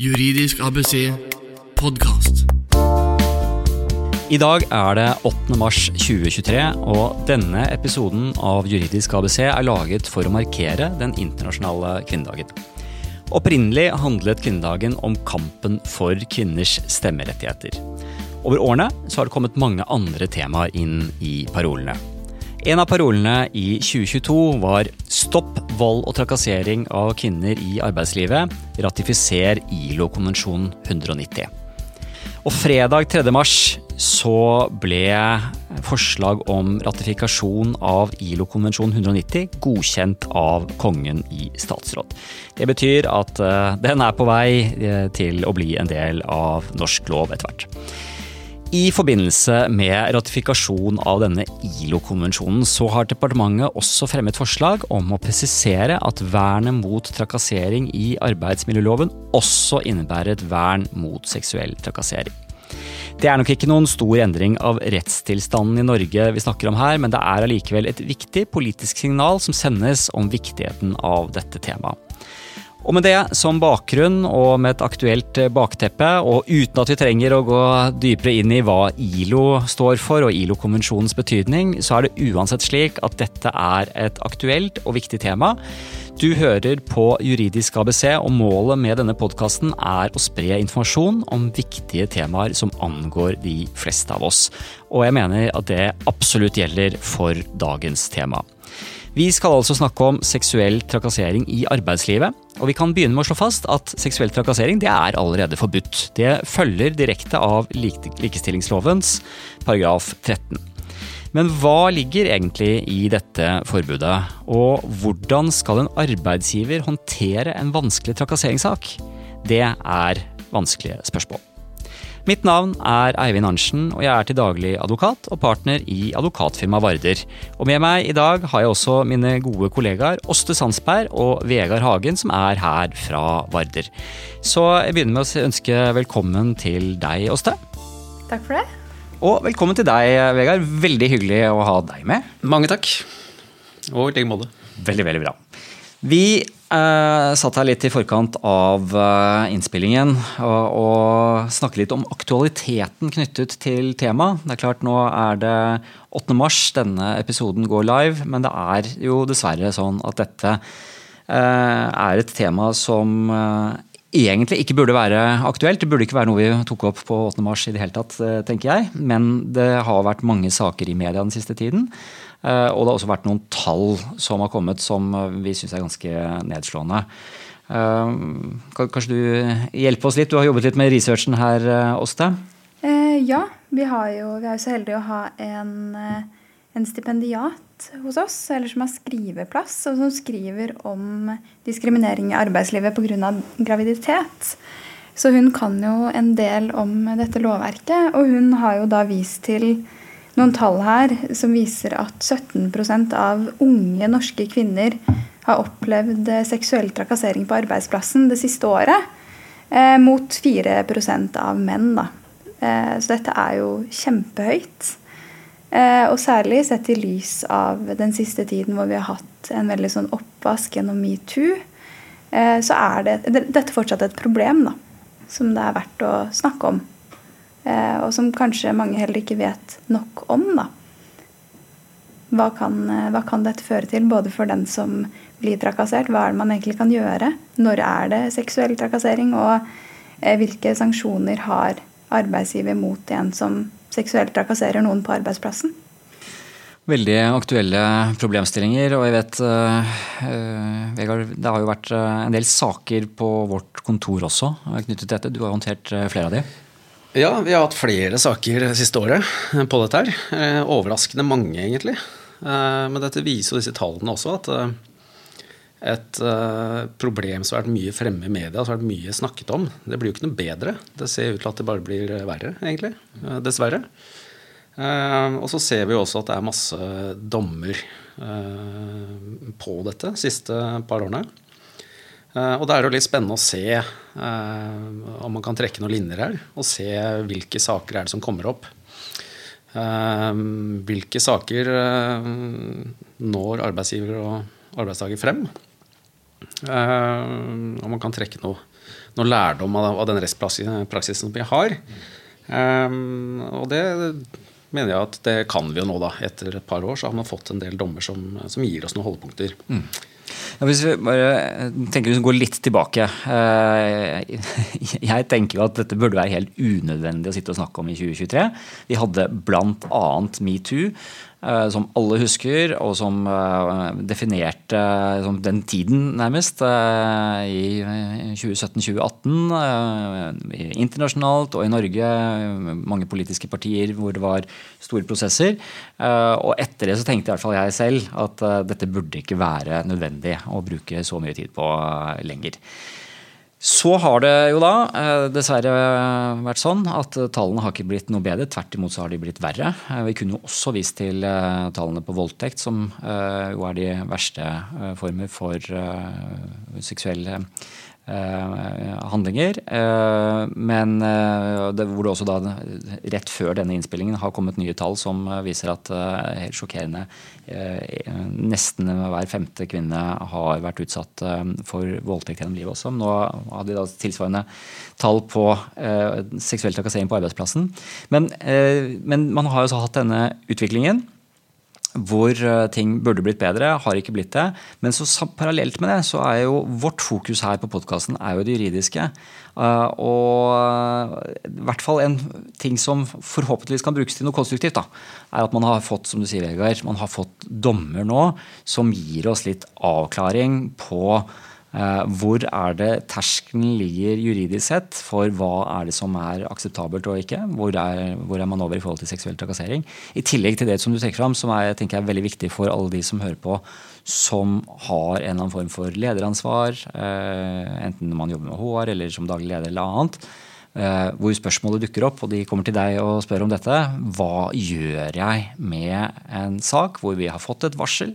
Juridisk ABC podkast. I dag er det 8. mars 2023, og denne episoden av Juridisk ABC er laget for å markere den internasjonale kvinnedagen. Opprinnelig handlet kvinnedagen om kampen for kvinners stemmerettigheter. Over årene har det kommet mange andre temaer inn i parolene. En av parolene i 2022 var 'Stopp vold og trakassering av kvinner i arbeidslivet'. Ratifiser ILO-konvensjon 190. Og fredag 3. mars så ble forslag om ratifikasjon av ILO-konvensjon 190 godkjent av kongen i statsråd. Det betyr at eh, den er på vei eh, til å bli en del av norsk lov etter hvert. I forbindelse med ratifikasjon av denne ILO-konvensjonen så har departementet også fremmet forslag om å presisere at vernet mot trakassering i arbeidsmiljøloven også innebærer et vern mot seksuell trakassering. Det er nok ikke noen stor endring av rettstilstanden i Norge vi snakker om her, men det er allikevel et viktig politisk signal som sendes om viktigheten av dette temaet. Og med det som bakgrunn og med et aktuelt bakteppe, og uten at vi trenger å gå dypere inn i hva ILO står for og ILO-konvensjonens betydning, så er det uansett slik at dette er et aktuelt og viktig tema. Du hører på Juridisk ABC, og målet med denne podkasten er å spre informasjon om viktige temaer som angår de fleste av oss. Og jeg mener at det absolutt gjelder for dagens tema. Vi skal altså snakke om seksuell trakassering i arbeidslivet. Og vi kan begynne med å slå fast at seksuell trakassering det er allerede forbudt. Det følger direkte av likestillingslovens paragraf 13. Men hva ligger egentlig i dette forbudet? Og hvordan skal en arbeidsgiver håndtere en vanskelig trakasseringssak? Det er vanskelige spørsmål. Mitt navn er Eivind Arntzen, og jeg er til daglig advokat og partner i advokatfirmaet Varder. Og med meg i dag har jeg også mine gode kollegaer Åste Sandsberg og Vegard Hagen, som er her fra Varder. Så jeg begynner med å ønske velkommen til deg, Åste. Takk for det. Og velkommen til deg, Vegard. Veldig hyggelig å ha deg med. Mange takk. Og i like måte. Veldig, veldig bra. Vi eh, satt her litt i forkant av eh, innspillingen og, og snakket litt om aktualiteten knyttet til temaet. Det er klart Nå er det 8. mars, denne episoden går live, men det er jo dessverre sånn at dette eh, er et tema som egentlig ikke burde være aktuelt. Det burde ikke være noe vi tok opp på 8. mars i det hele tatt, tenker jeg. Men det har vært mange saker i media den siste tiden. Eh, og det har også vært noen tall som har kommet som vi syns er ganske nedslående. Eh, kanskje du hjelper oss litt? Du har jobbet litt med researchen her, Åste? Eh, ja, vi, jo, vi, er jo så heldige å ha en, en, stipendiat hos oss, eller som har skriveplass, og som skriver om diskriminering i arbeidslivet pga. graviditet. Så hun kan jo en del om dette lovverket, og hun har jo da vist til noen tall her som viser at 17% av unge norske kvinner har opplevd seksuell trakassering på arbeidsplassen det siste året. Eh, mot 4 av menn. Da. Eh, så dette er jo kjempehøyt. Eh, og særlig sett i lys av den siste tiden hvor vi har hatt en veldig sånn oppvask gjennom metoo, eh, så er det, dette fortsatt et problem da, som det er verdt å snakke om. Eh, og som kanskje mange heller ikke vet nok om. Da. Hva kan, eh, hva kan dette føre til, både for den som blir trakassert, hva er det man egentlig kan gjøre, når er det seksuell trakassering, og eh, hvilke sanksjoner har arbeidsgiver mot en som seksuelt trakasserer noen på arbeidsplassen? Veldig aktuelle problemstillinger. Og jeg vet, uh, Vegard, det har jo vært en del saker på vårt kontor også knyttet til dette. Du har håndtert flere av de? Ja, vi har hatt flere saker det siste året på dette her. Eh, overraskende mange, egentlig. Eh, men dette viser jo disse tallene også at eh, et problem som har vært mye fremme i media, som har vært mye snakket om, det blir jo ikke noe bedre. Det ser ut til at det bare blir verre, egentlig. Dessverre. Og så ser vi jo også at det er masse dommer på dette de siste par årene. Eh, og da er det litt spennende å se eh, om man kan trekke noen linjer her, og se hvilke saker er det som kommer opp. Eh, hvilke saker når arbeidsgiver og arbeidstaker frem? Og man kan trekke noen noe lærdom av, den rettspraksisen vi har. Og det mener jeg at det kan vi jo nå, da. Etter et par år så har man fått en del dommer som, som gir oss noen holdepunkter. Mm. Ja, hvis vi bare tenker vi går litt tilbake. Eh, jeg tenker jo at dette burde være helt unødvendig å sitte og snakke om i 2023. Vi hadde bl.a. metoo. Eh, som alle husker, og som eh, definerte den tiden, nærmest, i 2017-2018. Internasjonalt og i Norge. Mange politiske partier hvor det var store prosesser. Og etter det så tenkte i hvert fall jeg selv at dette burde ikke være nødvendig å bruke så mye tid på lenger. Så har det jo da eh, dessverre vært sånn at tallene har ikke blitt noe bedre. Tvert imot så har de blitt verre. Eh, vi kunne jo også vist til eh, tallene på voldtekt, som jo er de verste former for seksuell Eh, handlinger. Eh, men eh, det, hvor det også da rett før denne innspillingen har kommet nye tall som viser at helt sjokkerende nesten hver femte kvinne har vært utsatt for voldtekt gjennom livet også. Nå hadde de da tilsvarende tall på seksuell trakassering på arbeidsplassen. Men, men man har jo så hatt denne utviklingen hvor eh, ting burde blitt bedre, har ikke blitt det. Men så parallelt med det, så er jo vårt fokus her på podkasten det juridiske. Uh, og i hvert fall en ting som forhåpentligvis kan brukes til noe konstruktivt, da, er at man har fått som du sier, Vegard, man har fått dommer nå som gir oss litt avklaring på Eh, hvor er det terskelen ligger juridisk sett for hva er det som er akseptabelt og ikke? Hvor er, hvor er, man over i forhold til seksuell trakassering? I tillegg til det som du trekker fram, som er, jeg er veldig viktig for alle de som hører på, som har en eller annen form for lederansvar, eh, enten man jobber med HR eller som daglig leder eller annet. Eh, hvor spørsmålet dukker opp, og de kommer til deg og spør om dette. Hva gjør jeg med en sak hvor vi har fått et varsel?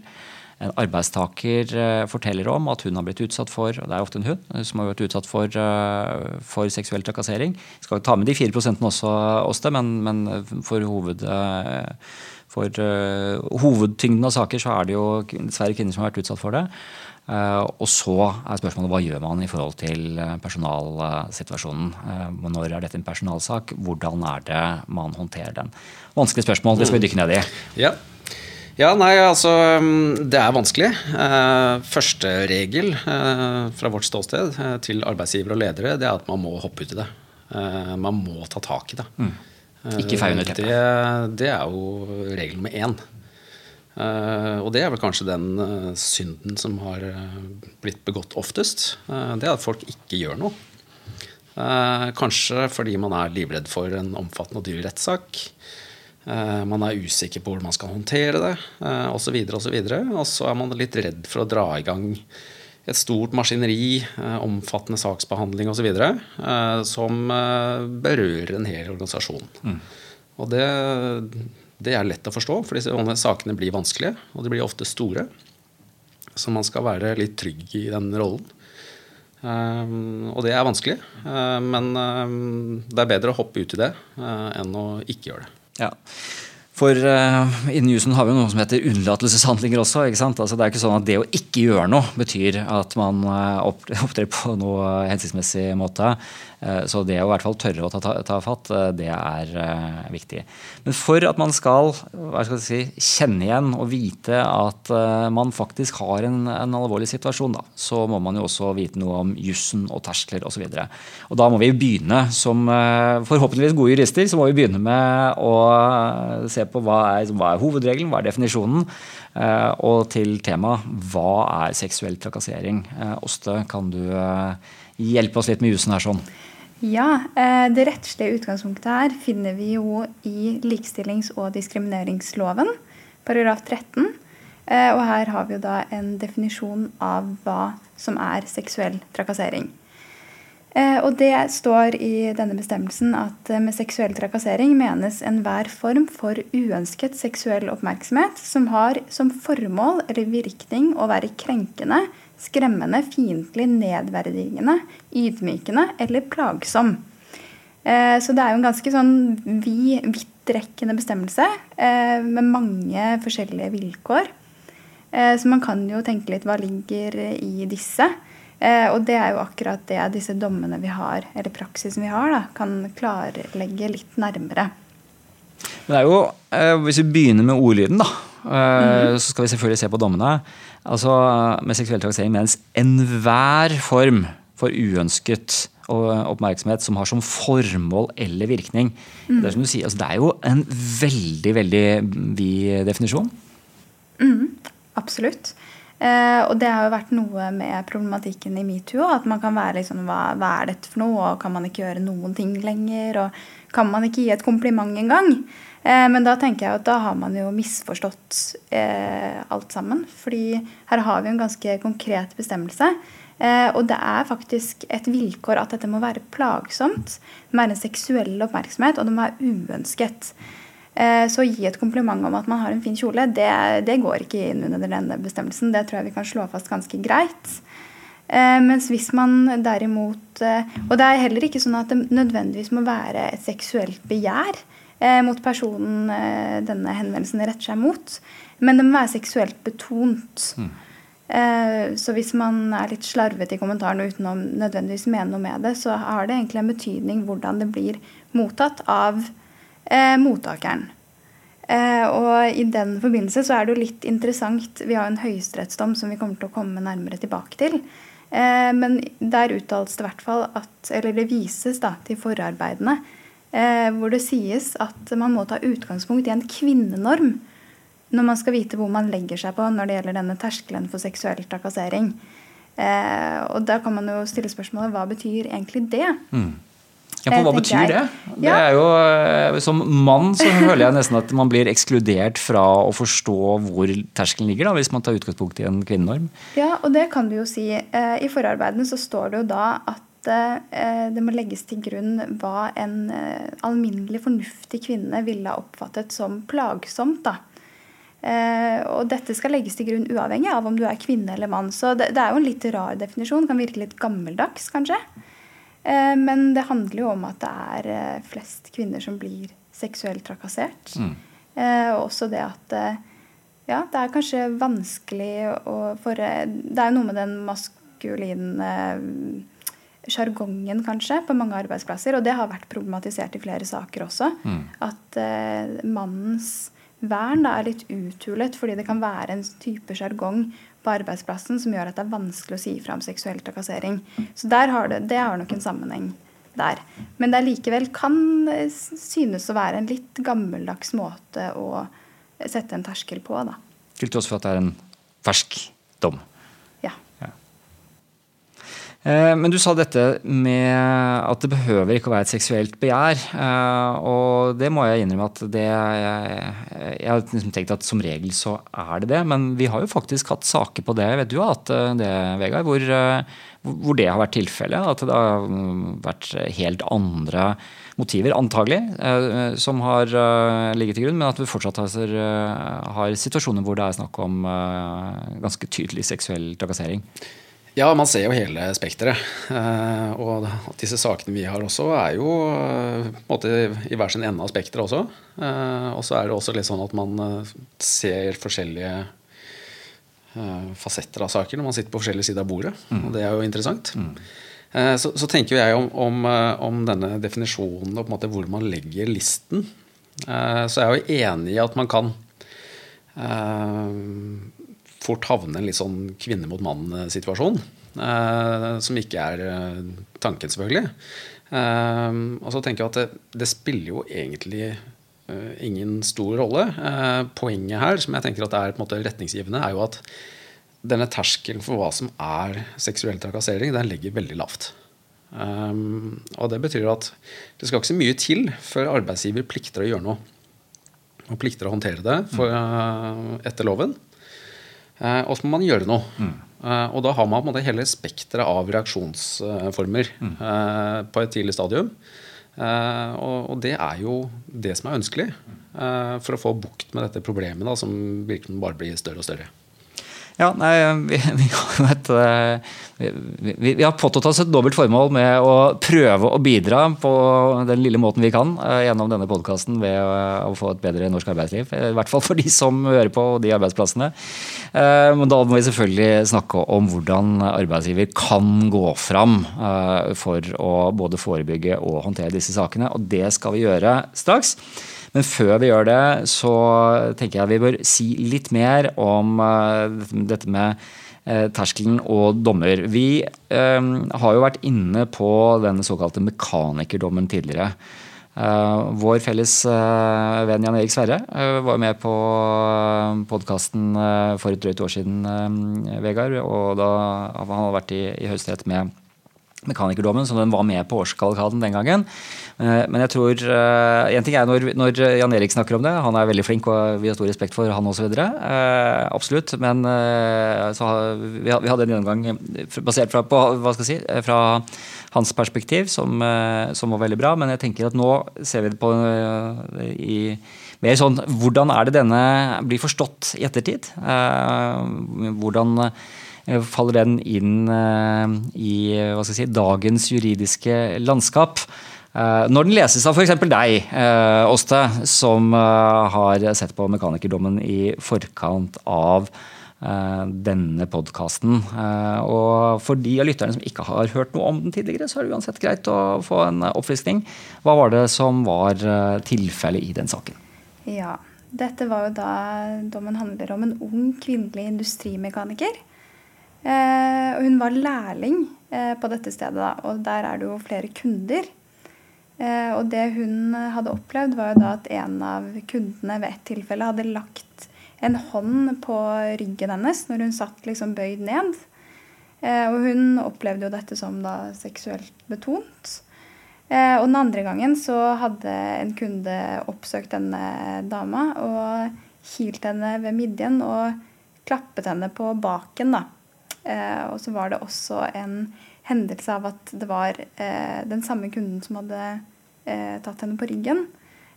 En arbeidstaker eh, forteller om at hun har blitt utsatt for og det er ofte en hund, eh, som har blitt utsatt for, eh, for seksuell trakassering. Vi skal ta med de 4 også, også men, men, for, hoved, for hovedtyngden av saker så er det jo dessverre kvinner som har vært utsatt for det. Og så er spørsmålet hva gjør man i forhold til personalsituasjonen. Når er dette en personalsak? Hvordan er det man håndterer den? Vanskelig spørsmål, det skal vi dykke ned i. Ja, ja, nei, altså mm, Det er vanskelig. Eh, første regel eh, fra vårt ståsted eh, til arbeidsgivere og ledere, det er at man må hoppe ut i det. Man må ta tak i det. Mm. Ikke feie under teppet. Det, det, er jo regel nummer én. Og det er vel kanskje den synden som har blitt begått oftest. Det er at folk ikke gjør noe. Kanskje fordi man er livredd for en omfattende og dyr rettssak. Eh, man er usikker på hvordan man skal håndtere det, osv. så videre Og så er man litt redd for å dra i gang et stort maskineri, eh, omfattende saksbehandling osv. som berører en hel organisasjon. Mm. Og det, det, er lett å forstå, for disse sakene blir vanskelige, og de blir ofte store. Så man skal være litt trygg i den rollen. og det er vanskelig, men det er bedre å hoppe ut i det enn å ikke gjøre det. Ja. For uh, innen jusen har vi noe som heter unnlatelseshandlinger også. ikke sant? Altså, det er ikke sånn at det å ikke gjøre noe betyr at man uh, opptrer på noe hensiktsmessig måte. Uh, så det å i hvert fall tørre å ta, ta, ta fatt, uh, det er viktig. Men for at man skal, skal si, kjenne igjen og vite at man faktisk har en, en alvorlig situasjon, da, så må man jo også vite noe om jussen og terskler osv. Og, så og da må vi begynne som forhåpentligvis gode jurister, så må vi begynne med å se på hva er, hva er hovedregelen, hva er definisjonen, eh, og til temaet hva er seksuell trakassering. Eh, Åste, kan du eh, hjelpe oss litt med jussen her sånn? Ja, Det rettslige utgangspunktet her finner vi jo i likestillings- og diskrimineringsloven, paragraf 13. Og her har vi jo da en definisjon av hva som er seksuell trakassering. Eh, og det står i denne bestemmelsen at eh, med seksuell trakassering menes enhver form for uønsket seksuell oppmerksomhet som har som formål eller virkning å være krenkende, skremmende, fiendtlig, nedverdigende, ydmykende eller plagsom. Eh, så det er jo en ganske sånn vidtrekkende bestemmelse med mange forskjellige vilkår. Så man kan jo tenke litt hva ligger i disse. Eh, og det er jo akkurat det disse dommene vi har, eller praksisen vi har, da, kan klarlegge litt nærmere. Men det er jo, eh, Hvis vi begynner med ordlyden, da, mm. så skal vi selvfølgelig se på dommene. Altså, Med seksuell trakassering mens enhver form for uønsket oppmerksomhet som har som formål eller virkning. Mm. Det, er sier, altså, det er jo en veldig veldig vid definisjon. Mm, absolutt. Eh, og det har jo vært noe med problematikken i metoo. At man kan være liksom hva, hva, er dette for noe? Og kan man ikke gjøre noen ting lenger? Og kan man ikke gi et kompliment engang? Eh, men da tenker jeg at da har man jo misforstått eh, alt sammen. Fordi her har vi en ganske konkret bestemmelse Eh, og det er faktisk et vilkår at dette må være plagsomt. Det må være en seksuell oppmerksomhet, og det må være uønsket. Så å gi et kompliment om at man har en fin kjole, det, det, går ikke inn under denne bestemmelsen. Det tror jeg vi kan slå fast ganske greit. Mens hvis man derimot Og det er heller ikke sånn at det nødvendigvis må være et seksuelt begjær mot personen denne henvendelsen retter seg mot, men det må være seksuelt betont. Mm. Eh, så hvis man er litt slarvete i kommentaren uten å nødvendigvis mene noe med det, så har det egentlig en betydning hvordan det blir mottatt av eh, mottakeren. Eh, og i den forbindelse så er det jo litt interessant Vi har en høyesterettsdom som vi kommer til å komme nærmere tilbake til. Eh, men der uttales det i hvert fall at Eller det vises da til forarbeidene eh, hvor det sies at man må ta utgangspunkt i en kvinnenorm når man skal vite hvor man legger seg på når det gjelder denne terskelen for seksuell trakassering. Eh, og da kan man jo stille spørsmålet hva betyr egentlig det? Mm. Ja, for Hva eh, betyr det? det er jo, eh, Som mann så føler jeg nesten at man blir ekskludert fra å forstå hvor terskelen ligger, da, hvis man tar utgangspunkt i en kvinnenorm. Ja, og det kan du jo si. Eh, I forarbeidene så står det jo da at det må legges til grunn hva en alminnelig fornuftig kvinne ville ha oppfattet som plagsomt. da. Eh, og dette skal legges til grunn uavhengig av om du er kvinne eller mann. Så det, det er jo en litt rar definisjon. Kan virke litt gammeldags, kanskje. Eh, men det handler jo om at det er eh, flest kvinner som blir seksuelt trakassert. Mm. Og også det at ja, det er kanskje vanskelig å for Det er jo noe med den maskuline sjargongen, kanskje, på mange arbeidsplasser. Og det har vært problematisert i flere saker også. Mm. At eh, mannens vern da, er litt uthulet, fordi det kan være en type sjargong på arbeidsplassen som gjør at det er vanskelig å si fra om seksuell trakassering. Så har det, det har nok en sammenheng der. Men det likevel kan synes å være en litt gammeldags måte å sette en terskel på. da. Til tross for at det er en fersk dom? Eh, men du sa dette med at det behøver ikke å være et seksuelt begjær. Eh, og det må jeg innrømme at det Jeg har liksom tenkt at som regel så er det det. Men vi har jo faktisk hatt saker på det, vet du at eh, det, Vegard, hvor, hvor det har vært tilfellet. At det har vært helt andre motiver, antagelig, som har ligget til grunn. Men at vi fortsatt har, har situasjoner hvor det er snakk om ganske tydelig seksuell trakassering. Ja, man ser jo hele spekteret. Eh, og disse sakene vi har også, er jo eh, på en måte i hver sin ende av spekteret også. Eh, og så er det også litt sånn at man ser forskjellige fasetter av saker når man sitter på forskjellige sider av bordet. Mm. Og det er jo interessant. Mm. Så, så, tenker jeg om, om, om, denne definisjonen og på en måte hvor man legger listen. Så jeg er jo enig i at man kan fort havne en litt sånn kvinne mot mann-situasjon. Eh, som ikke er eh, tanken, selvfølgelig. Eh, og så tenker jeg at det, det spiller jo egentlig ingen stor rolle. Poenget her, som jeg tenker at er på en måte retningsgivende, er jo at denne terskelen for hva som er seksuell trakassering, den ligger veldig lavt. Um, og det betyr at det skal ikke så mye til før arbeidsgiver plikter å gjøre noe. Og plikter å håndtere det for, uh, etter loven. Eh, og så må man gjøre noe. Mm. Eh, og da har man på en måte hele spekteret av reaksjonsformer mm. Eh, på et tidlig stadium. Og det er jo det som er ønskelig for å få bukt med dette problemet da, som virkelig bare blir større og større. Ja, nei, vi, vi har jo et eh, vi, vi, har påtatt oss et dobbelt formål med å prøve å bidra på den lille måten vi kan eh, gjennom denne podkasten ved å, få et bedre norsk arbeidsliv. I hvert fall for de som hører på de arbeidsplassene. Men da må vi selvfølgelig snakke om hvordan arbeidsgiver kan gå fram for å både forebygge og håndtere disse sakene. Og det skal vi gjøre straks. Men før vi gjør det, så tenker jeg vi bør si litt mer om eh, dette med eh, terskelen og dommer. Vi eh, har jo vært inne på den såkalte mekanikerdommen tidligere. Uh, vår felles venn Jan Erik Sverre var med på podkasten for et drøyt år siden, Vegard. Og da han hadde vært i, i Høyesterett med mekanikerdommen, som den var med på årskavalkaden den gangen. Eh, men jeg tror uh, En ting er når, når, Jan Erik snakker om det, han er veldig flink og vi har stor respekt for han osv. Uh, absolutt. Men så, vi, hadde en gjennomgang basert fra, på, hva skal jeg si, fra hans perspektiv, som, som, var veldig bra. Men jeg tenker at nå ser vi det på i mer sånn Hvordan er det denne blir forstått i ettertid? hvordan Eh, faller den inn eh, i si, dagens juridiske landskap. Eh, når den leses av f.eks. deg, Åste, som har sett på mekanikerdommen i forkant av denne podkasten. Og for de av lytterne som ikke har hørt noe om den tidligere, så er det uansett greit å få en oppfriskning. Hva var det som var tilfellet i den saken? Ja, dette var jo da dommen handler om en ung kvinnelig industrimekaniker Eh, og hun var lærling eh, på dette stedet, da, og der er det jo flere kunder. Eh, og det hun hadde opplevd, var jo da at en av kundene ved et tilfelle hadde lagt en hånd på ryggen hennes når hun satt liksom bøyd ned. og hun opplevde jo dette som da seksuelt betont. og den andre gangen så hadde en kunde oppsøkt denne dama og kilt henne ved midjen og klappet henne på baken. da. Eh, og så var det også en hendelse av at det var eh, den samme kunden som hadde eh, tatt henne på ryggen,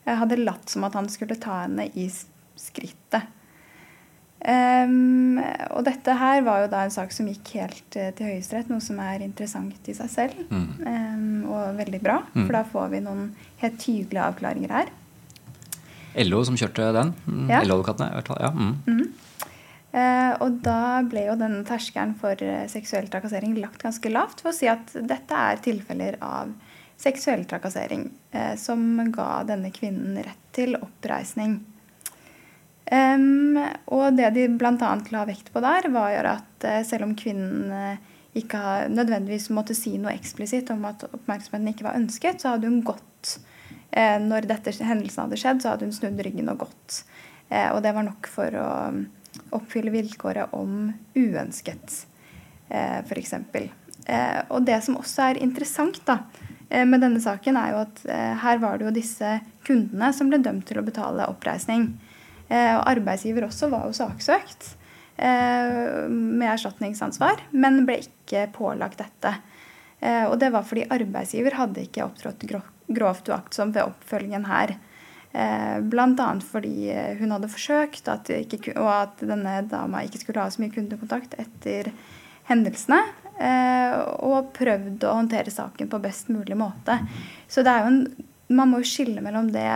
hadde latt som at han skulle ta henne i skrittet. Um, og dette her var jo da en sak som gikk helt uh, til Høyesterett, noe som er interessant i seg selv. Mm. Um, og veldig bra, mm. for da får vi noen helt tydelige avklaringer her. LO som kjørte den? Mm. Ja. LO-advokatene? i hvert fall, ja. Eh, og da ble jo denne terskelen for eh, seksuell trakassering lagt ganske lavt for å si at dette er tilfeller av seksuell trakassering eh, som ga denne kvinnen rett til oppreisning. og det de bl.a. la vekt på der, var at selv om kvinnen ikke nødvendigvis måtte si noe eksplisitt om at oppmerksomheten ikke var ønsket, så hadde hun gått Når dette hendelsen hadde skjedd, så hadde hun snudd ryggen og gått. og det var nok for å oppfylle vilkåret om uønsket, eh, f.eks. Eh, og det som også er interessant da, eh, med denne saken, er jo at eh, her var det jo disse kundene som ble dømt til å betale oppreisning. Og arbeidsgiver også var jo saksøkt med erstatningsansvar, men ble ikke pålagt dette. Og det var fordi arbeidsgiver hadde ikke opptrådt grovt uaktsomt ved oppfølgingen her. Eh, Bl.a. fordi eh, hun hadde forsøkt, at ikke, og at denne dama ikke skulle ha så mye kundekontakt etter hendelsene. Eh, og prøvd å håndtere saken på best mulig måte. Så det er jo en man må jo skille mellom det,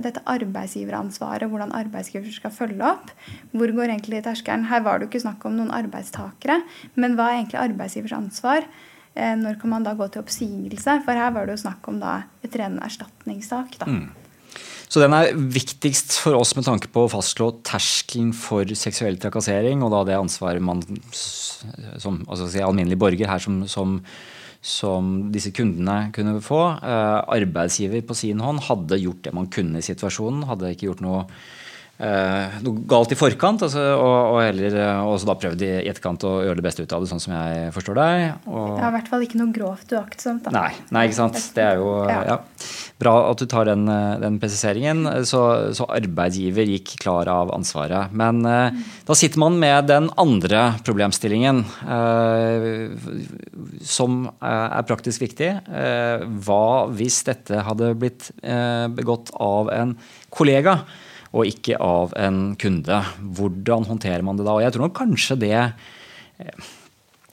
dette arbeidsgiveransvaret, hvordan arbeidsgiver skal følge opp. Hvor går egentlig terskelen? Her var det jo ikke snakk om noen arbeidstakere. Men hva er egentlig arbeidsgivers ansvar? når kan man da gå til oppsigelse? For her var det jo snakk om da et ren erstatningssak. da. Mm. Så den er viktigst for oss med tanke på å fastslå terskelen for seksuell trakassering, og da det ansvaret man som altså alminnelig borger her som, som, som, disse kundene kunne få. Eh, arbeidsgiver på sin hånd hadde gjort det man kunne i situasjonen, hadde ikke gjort noe noe galt i forkant, altså, og, og, heller eh, også da prøvd i etterkant å gjøre det beste ut av det, sånn som jeg forstår deg. Og... Ja, I hvert fall ikke noe grovt uaktsomt. Nei, nei, ikke sant. Det er jo ja. ja. Bra at du tar den, eh, den presiseringen. Så, så, arbeidsgiver gikk klar av ansvaret. Men mm. da sitter man med den andre problemstillingen, eh, som er praktisk viktig. Eh, hva hvis dette hadde blitt eh, begått av en kollega? Og ikke av en kunde. Hvordan håndterer man det da? Og jeg tror nok kanskje det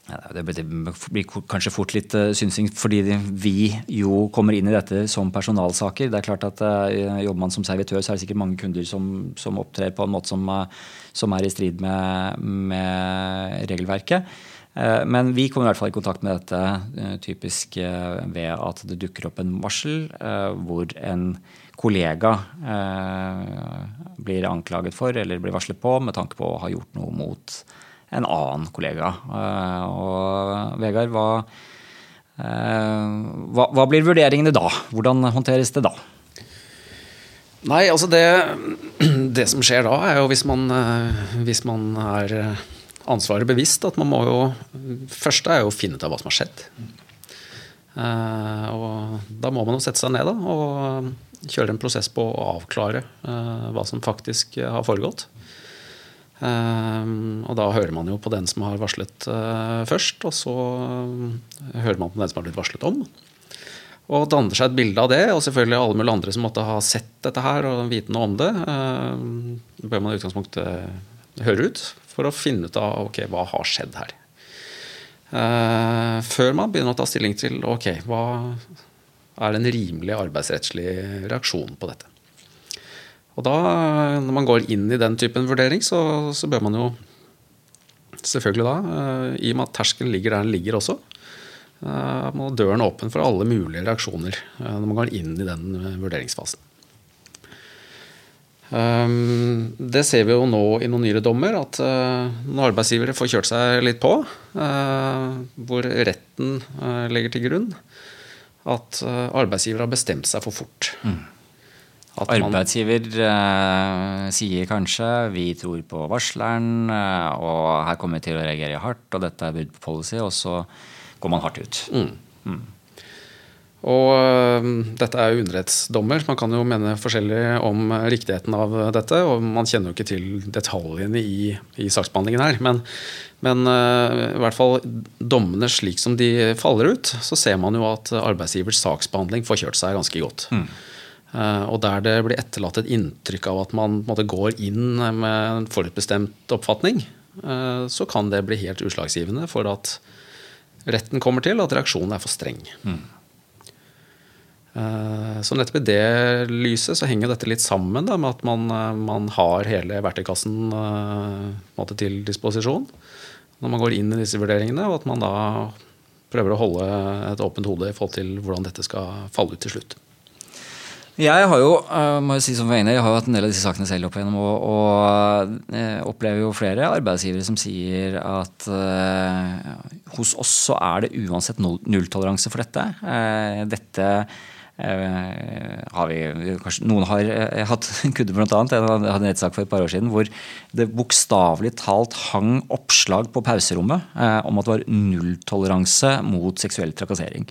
det blir kanskje fort litt uh, synsing fordi vi jo kommer inn i dette som personalsaker. Det er klart at uh, Jobber man som servitør, så er det sikkert mange kunder som, som opptrer på en måte som, som er i strid med, med regelverket. Men vi kommer i hvert fall i kontakt med dette typisk ved at det dukker opp en varsel hvor en kollega blir anklaget for eller blir varslet på med tanke på å ha gjort noe mot en annen kollega. Eh, og Vegard, hva, eh, hva, hva blir vurderingene da? Hvordan håndteres det da? Nei, altså det, det som skjer da, er jo hvis man, eh, hvis man er ansvaret bevisst, at man må jo første er jo å finne ut av hva som har skjedd. og da må man jo sette seg ned da, og kjøre en prosess på å avklare hva som faktisk har foregått. Um, og da hører man jo på den som har varslet først, og så hører man på den som har blitt varslet om. Og danner seg et bilde av det, og selvfølgelig alle mulige andre som måtte ha sett dette her og vite noe om det, bør man i utgangspunktet høre ut for å finne ut av ok, hva har skjedd her. før man begynner å ta stilling til ok, hva er en rimelig arbeidsrettslig reaksjon på dette. Og da, når man går inn i den typen vurdering, så, så bør man jo selvfølgelig da, uh, i og med at terskelen ligger der den ligger også, uh, må døren åpen for alle mulige reaksjoner uh, når man går inn i den vurderingsfasen. Um, det ser vi jo nå i noen nyere dommer, at når arbeidsgivere får kjørt seg litt på, hvor retten legger til grunn at arbeidsgiver har bestemt seg for fort. Mm. Arbeidsgiver eh, sier kanskje vi tror på varsleren, eh, og her kommer vi til å reagere hardt, og dette er brudd på policy, og så går man hardt ut. Mm. Mm. Og uh, dette er jo underrettsdommer. Man kan jo mene forskjellig om riktigheten av dette. Og man kjenner jo ikke til detaljene i, i saksbehandlingen her. Men, men uh, i hvert fall dommene slik som de faller ut, så ser man jo at arbeidsgivers saksbehandling får kjørt seg ganske godt. Mm. Eh, og der det blir etterlatt et inntrykk av at man måte, går inn med en forutbestemt oppfatning, eh, så kan det bli helt utslagsgivende for at retten kommer til at reaksjonen er for streng. Mm. Så nettopp i det lyset så henger dette litt sammen da, med at man, man har hele verktøykassen måte, til disposisjon når man går inn i disse vurderingene, og at man da prøver å holde et åpent hode i forhold til hvordan dette skal falle ut til slutt. Jeg har jo må jeg si som jeg har hatt en del av disse sakene selv opp igjennom, og, og opplever jo flere arbeidsgivere som sier at uh, hos oss så er det uansett nulltoleranse for dette. dette har vi, kanskje, Noen har hatt en blant annet. Jeg hadde en rettssak for et par år siden hvor det bokstavelig talt hang oppslag på pauserommet om at det var nulltoleranse mot seksuell trakassering.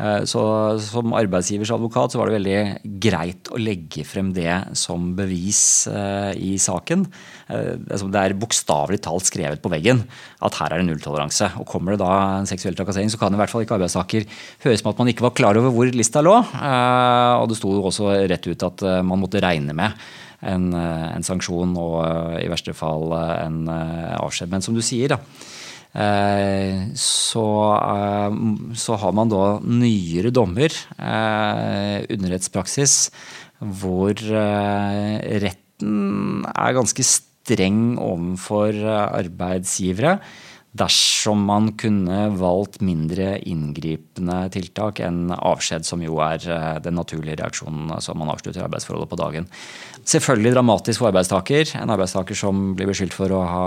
Eh, så som arbeidsgivers advokat så var det veldig greit å legge frem det som bevis eh, i saken. Eh, det er bokstavelig talt skrevet på veggen at her er det nulltoleranse. Og kommer det da en seksuell trakassering, så kan i hvert fall ikke arbeidstaker høres med at man ikke var klar over hvor lista lå. Og det sto også rett ut at man måtte regne med en, en sanksjon og i verste fall en avskjed. Men som du sier, da så, eh, så, har man da nyere dommer, eh, underrettspraksis, hvor retten er ganske streng overfor arbeidsgivere dersom man kunne valgt mindre inngripende tiltak enn avskjed, som jo er eh, den naturlige reaksjonen som man avslutter arbeidsforholdet på dagen. Selvfølgelig dramatisk for arbeidstaker. En arbeidstaker som blir beskyldt for å ha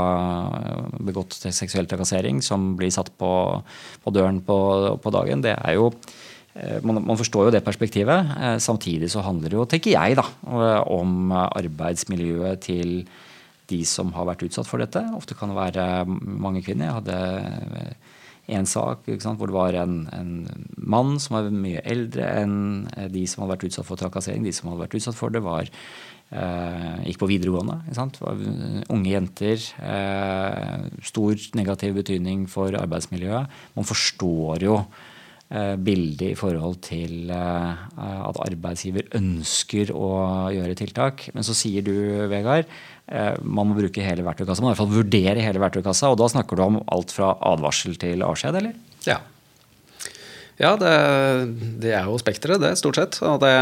begått seksuell trakassering, som blir satt på, på døren på, på, dagen. Det er jo eh, man, man, forstår jo det perspektivet. Eh, samtidig så handler det jo, tenker jeg, da, om arbeidsmiljøet til de som har vært utsatt for dette. Ofte kan det være mange kvinner. Jeg hadde en sak hvor det var en, en, mann som var mye eldre enn de som hadde vært utsatt for trakassering. De som hadde vært utsatt for det, var eh, gikk på videregående. Var unge jenter. Eh, stor negativ betydning for arbeidsmiljøet. Man forstår jo eh, bilde i forhold til eh, at arbeidsgiver ønsker å gjøre tiltak. Men så sier du, Vegard, eh, man må bruke hele verktøykassa. Man må i hvert fall vurdere hele verktøykassa. Og da snakker du om alt fra advarsel til avskjed, eller? Ja. Ja, det, det er jo spekteret, det, stort sett. Og det,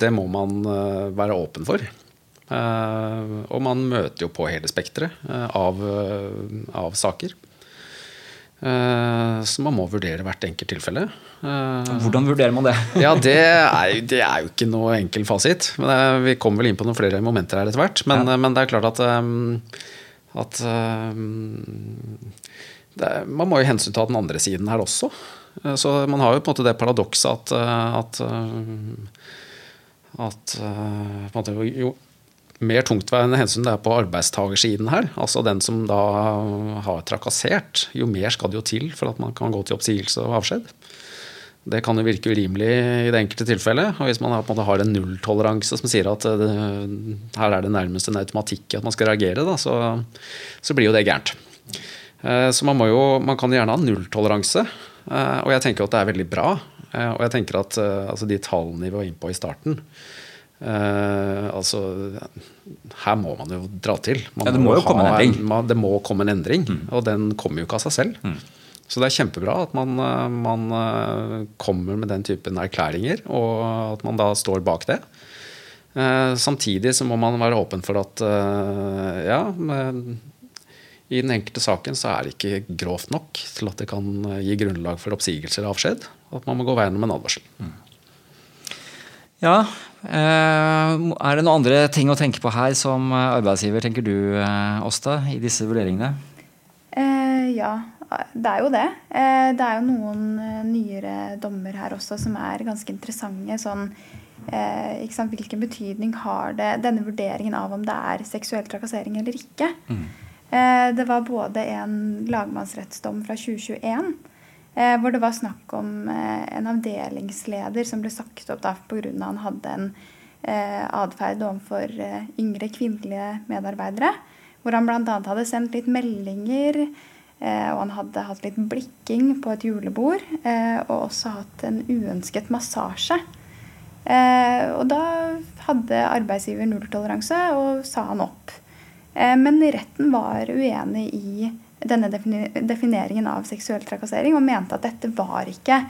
det må man eh, være åpen for. Eh, og man møter jo på hele spekteret eh, av, av saker. Så man må vurdere hvert enkelt tilfelle. Hvordan vurderer man det? ja, det er, det er, jo ikke noe enkel fasit. Men det, vi kommer vel inn på noen flere momenter her etter hvert. Men, ja. men, det er klart at, at det, man må jo hensynta den andre siden her også. Eh, så man har jo på en måte det paradokset at, at, at, på at måte, jo mer tungtveiende hensyn det er på arbeidstagersiden her, altså den som da har trakassert, jo mer skal det jo til for at man kan gå til oppsigelse og avskjed. Det kan jo virke urimelig i det enkelte tilfellet. Og hvis man på en måte har en nulltoleranse som sier at det, her er det nærmest en automatikk at man skal reagere, da, så, så, blir jo det gærent. Så man, jo, man kan gjerne ha nulltoleranse, Eh, og jeg tenker at det er veldig bra. Eh, og jeg tenker at eh, altså de tallene vi var inne på i starten Uh, altså, her må man jo dra til. Ja, det må jo komme en. En, det må komme en endring, mm. og den kommer jo ikke av seg selv. Mm. Så det er kjempebra at man, man, kommer med den typen erklæringer, og at man da står bak det. Uh, samtidig så må man være åpen for at uh, ja, i den enkelte saken så er det ikke grovt nok til at det kan eh, gi grunnlag for oppsigelse eller avskjed. At man må gå veien om en advarsel. Mm. Ja, eh, Er det noen andre ting å tenke på her som arbeidsgiver, tenker du Åsta, i disse vurderingene? Eh, ja, det er jo det. Eh, det er jo noen nyere dommer her også som er ganske interessante. sånn eh, Hvilken betydning har det, denne vurderingen av om det er seksuell trakassering eller ikke? Mm. Eh, det var både en lagmannsrettsdom fra 2021 eh, hvor det var snakk om eh, en avdelingsleder som ble sagt opp pga. han hadde en atferd overfor yngre kvinnelige medarbeidere. Hvor han bl.a. hadde sendt litt meldinger, og han hadde hatt litt blikking på et julebord. Og også hatt en uønsket massasje. Og da hadde arbeidsgiver nulltoleranse og sa han opp. Eh, men retten var uenig i denne defineringen av seksuell trakassering og mente at dette var ikke,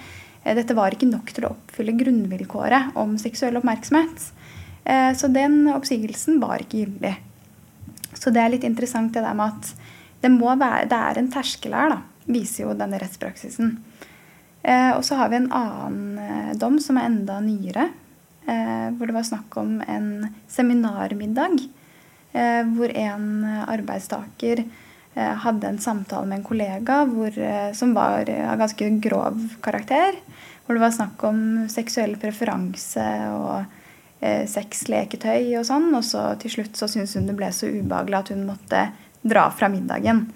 eh, dette var ikke nok til å oppfylle grunnvilkåret om seksuell oppmerksomhet. Eh, så den oppsigelsen var ikke gyldig. Så det er litt interessant det der med at det, være, det er en terskel her, da, viser jo denne rettspraksisen. Og så har vi en annen dom som er enda nyere, hvor det var snakk om en seminarmiddag Eh, hvor en arbeidstaker eh, hadde en samtale med en kollega hvor, eh, som var av ganske grov karakter. Hvor det var snakk om seksuell preferanse og eh, sexleketøy og sånn. Og så til slutt så syntes hun det ble så ubehagelig at hun måtte dra fra middagen.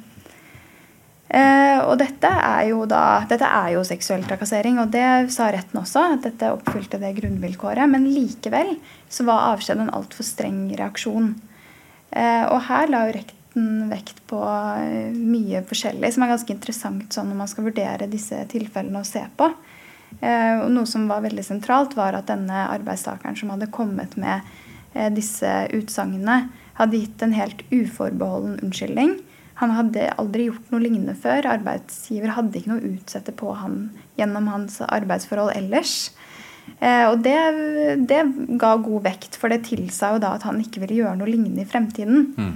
Eh, og dette er, jo da, dette er jo seksuell trakassering, og det sa retten også. At dette oppfylte det grunnvilkåret. Men likevel så var avskjed en altfor streng reaksjon. Eh, og her la jo rekten vekt på eh, mye forskjellig, som er ganske interessant sånn når man skal vurdere disse tilfellene og se på. Eh, noe som var veldig sentralt, var at denne arbeidstakeren som hadde kommet med disse utsagnene, hadde gitt en helt uforbeholden unnskyldning. Han hadde aldri gjort noe lignende før. Arbeidsgiver hadde ikke noe å utsette på han gjennom hans arbeidsforhold ellers. Eh, og det, det, ga god vekt, for det tilsa jo da at han ikke ville gjøre noe lignende i fremtiden. Mm.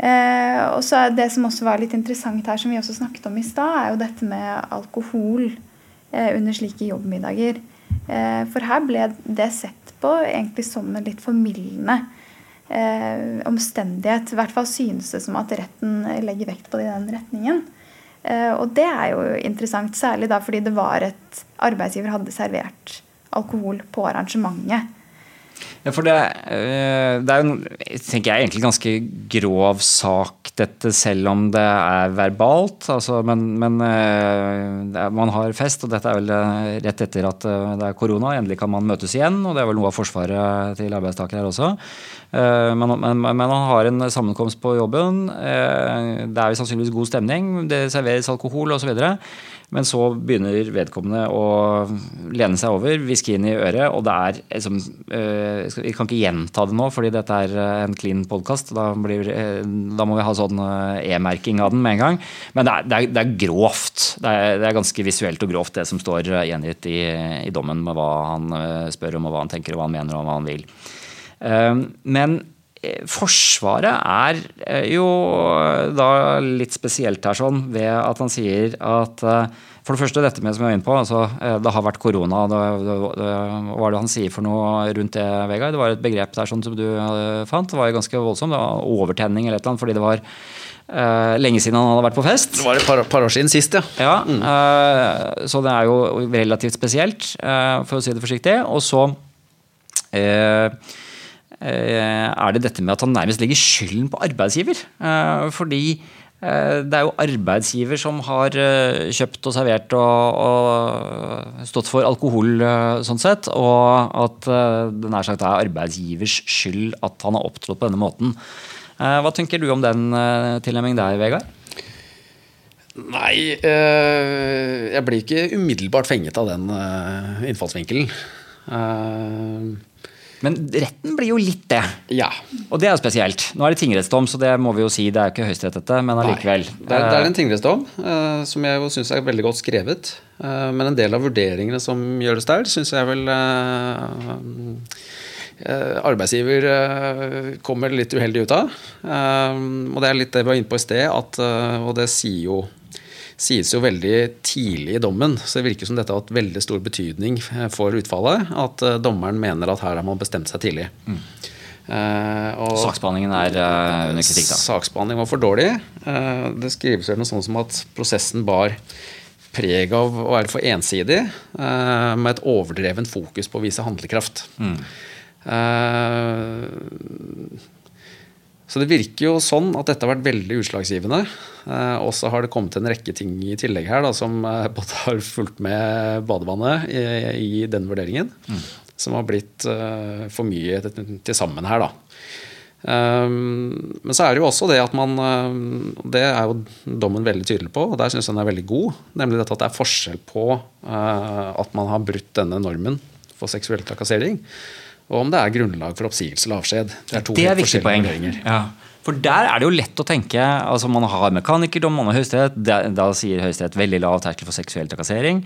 Eh, og så er Det som også var litt interessant her, som vi også snakket om i stad, er jo dette med alkohol eh, under slike jobbmiddager. Eh, for her ble det sett på egentlig som en litt formildende eh, omstendighet. I hvert fall synes det som at retten legger vekt på det i den retningen. Eh, og det er jo interessant, særlig da fordi det var et arbeidsgiver hadde servert alkohol på arrangementet. Ja, for det, eh, det er jo tenker jeg, egentlig ganske grov sak, dette, selv om det er verbalt. Altså, men, men er, man har fest, og dette er vel rett etter at det er korona. Endelig kan man møtes igjen, og det er vel noe av forsvaret til arbeidstakere her også. Eh, men, men, men, man har en sammenkomst på jobben. Eh, det er jo sannsynligvis god stemning. Det serveres alkohol osv. Men så begynner vedkommende å lene seg over, hviske inn i øret, og det er liksom Vi kan ikke gjenta det nå, fordi dette er en clean podkast. Da, da, må vi ha sånn e-merking av den med en gang. Men det er, det er, det er grovt. Det er, det er, ganske visuelt og grovt, det som står gjengitt i, i dommen, med hva han spør om, og hva han tenker, og hva han mener, og hva han vil. Men Eh, forsvaret er eh, jo da litt spesielt her sånn ved at han sier at eh, for det første dette med som jeg var inne på, altså, det har vært korona. Det, det, det, hva er det han sier for noe rundt det, Vegard? Det var et begrep der sånn som du fant. Det var jo ganske voldsomt. Det var overtenning eller et eller annet fordi det var uh, lenge siden han hadde vært på fest. Det var et par, par år siden sist, ja. ja mm. uh, så det er jo relativt spesielt, uh, for å si det forsiktig. Og så Eh, er det dette med at han nærmest legger skylden på arbeidsgiver. Eh, fordi eh, det er jo arbeidsgiver som har kjøpt og servert og, og stått for alkohol, sånn sett. Og at det nær sagt er arbeidsgivers skyld at han har opptrådt på denne måten. Hva tenker du om den tilnærmingen der, Vegard? Nei, jeg blir ikke umiddelbart fenget av den innfallsvinkelen. Men retten blir jo litt det. Ja. Og det er jo spesielt. Nå er det tingrettsdom, så det må vi jo si. Det er jo ikke Høyesterett, dette, men allikevel. Det, det, er en tingrettsdom uh, som jeg jo syns er veldig godt skrevet. Uh, men en del av vurderingene som gjøres der, syns jeg vel uh, arbeidsgiver kommer litt uheldig ut av. og det er litt det vi var inne på i sted, at, og det sier jo sies jo veldig tidlig i dommen, så det virker som dette har hatt veldig stor betydning for utfallet. At uh, dommeren mener at her har man bestemt seg tidlig. Mm. Uh, Saksbehandlingen er uh, under kritikk, da? Saksbehandlingen var for dårlig. Uh, det skrives vel noe sånt som at prosessen bar preg av å være for ensidig, med et overdrevent fokus på å vise handlekraft. Mm. Så det virker jo sånn at dette har vært veldig utslagsgivende. Eh, og så har det kommet en rekke ting i tillegg her da, som eh, både har fulgt med badevannet i, i den vurderingen, mm. som har blitt uh, for mye til sammen her, da. Um, men så er det jo også det at man Det er jo dommen veldig tydelig på, og der syns jeg den er veldig god. Nemlig at det er forskjell på at man har brutt denne normen for seksuell trakassering og om det er grunnlag for oppsigelse eller avskjed. Det er to det er forskjellige poeng. Ja. For der er det jo lett å tenke altså Man har mekanikerdom, man har høyesterett. Da sier Høyesterett veldig lav terskel for seksuell trakassering.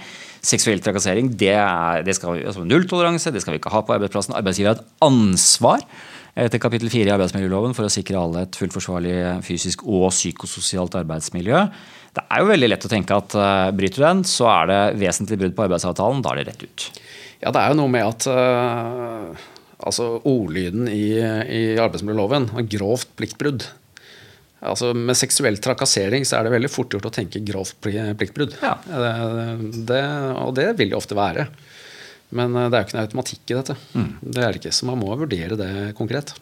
Seksuell trakassering, det er det skal, altså nulltoleranse, det skal vi ikke ha på arbeidsplassen. Arbeidsgiver har et ansvar etter kapittel 4 i arbeidsmiljøloven for å sikre alle et fullt forsvarlig fysisk og psykososialt arbeidsmiljø. Det er jo veldig lett å tenke at uh, bryter du den, så er det vesentlig brudd på arbeidsavtalen. Da er det rett ut. Ja, det er jo noe med at uh altså ordlyden i, i arbeidsmiljøloven grovt pliktbrudd. Altså Med seksuell trakassering så er det veldig fort gjort å tenke grovt pliktbrudd. Ja. Det, det, og det vil det ofte være. Men eh, det er jo ikke noe automatikk i dette. Mm. Det er det ikke, Så man må vurdere det konkret.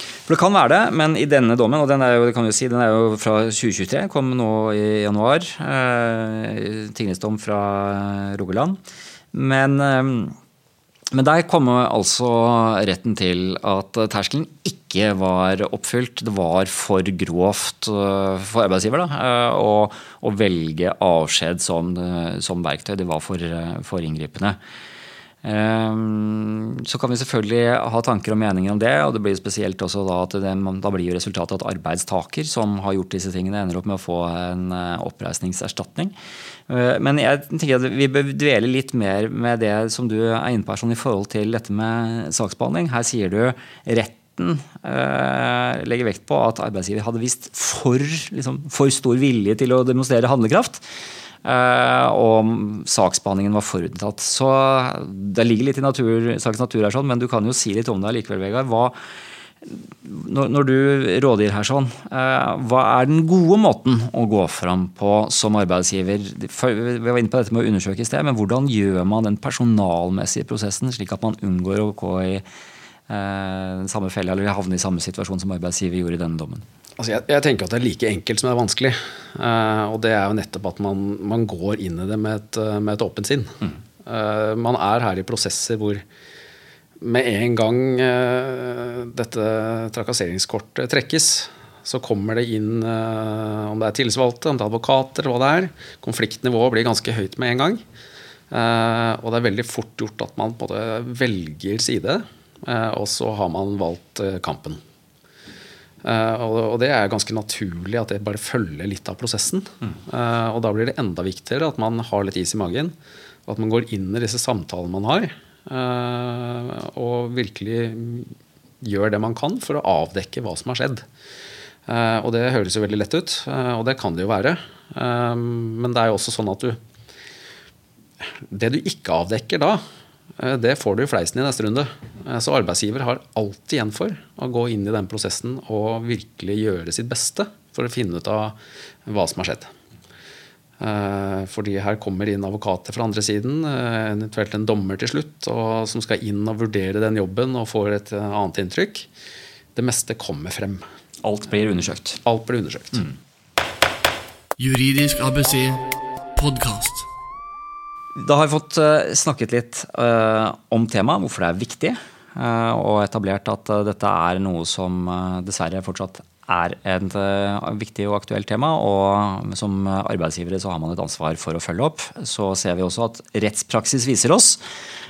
For Det kan være det, men i denne dommen, og den er jo, det kan vi si, den er jo fra 2023, kom nå i januar. Eh, Tingrettsdom fra Rogaland. Men eh, men der kommer altså retten til at terskelen ikke var oppfylt. Det var for grovt øh, for arbeidsgiver da, øh, å, å velge avskjed som, øh, som, verktøy. Det var for, for inngripende. Så kan vi selvfølgelig ha tanker og meninger om det. og det blir spesielt også Da at det, da blir jo resultatet at arbeidstaker som har gjort disse tingene, ender opp med å få en oppreisningserstatning. Eh, men jeg tenker at vi bør dvele litt mer med det som du er inne på sånn i forhold til dette med saksbehandling. Her sier du retten eh, legger vekt på at arbeidsgiver hadde vist for, liksom, for stor vilje til å demonstrere handlekraft. Eh, og saksbehandlingen var forutinntatt. Så det ligger litt i natur, sakens natur her, sånn, men du kan jo si litt om det likevel, Vegard. Hva, når, når, du rådgir her sånn, eh, hva er den gode måten å gå fram på som arbeidsgiver? Vi var inne på dette med å undersøke i sted, men hvordan gjør man den personalmessige prosessen, slik at man unngår å gå i eh, samme felle eller havne i samme situasjon som arbeidsgiver gjorde i denne dommen? Altså jeg, jeg, tenker at det er like enkelt som det er vanskelig. Uh, og det er jo nettopp at man, man går inn i det med et, med et åpent sinn. Mm. Uh, man er her i prosesser hvor med en gang uh, dette trakasseringskortet trekkes, Så kommer det inn uh, om det er tillitsvalgte, om det er advokater, hva det er. Konfliktnivået blir ganske høyt med en gang. Eh, og det er veldig fort gjort at man både velger side, eh, og så har man valgt eh, kampen. Eh, og, det er ganske naturlig at det bare følger litt av prosessen. Mm. og da blir det enda viktigere at man har litt is i magen. Og at man går inn i disse samtalene man har, eh, og virkelig gjør det man kan for å avdekke hva som har skjedd. Eh, og det høres jo veldig lett ut, eh, og det kan det jo være. Eh, men det er jo også sånn at du Det du ikke avdekker da, eh, det får du i fleisen i neste runde. Eh, Så arbeidsgiver har alltid igjen for å gå inn i den prosessen og virkelig gjøre sitt beste for å finne ut av hva som har skjedd. Eh, Fordi her kommer inn advokater fra andre siden, eh, eventuelt en dommer til slutt, og, som skal inn og vurdere den jobben og får et annet inntrykk. Det meste kommer frem. Alt blir undersøkt. Alt blir undersøkt. Juridisk ABC podkast. Da har vi fått snakket litt eh, om temaet, hvorfor det er viktig, og etablert at eh, dette er noe som eh, dessverre fortsatt er et eh, viktig og aktuelt tema. Og som arbeidsgivere så har man et ansvar for å følge opp. Så ser vi også at rettspraksis viser oss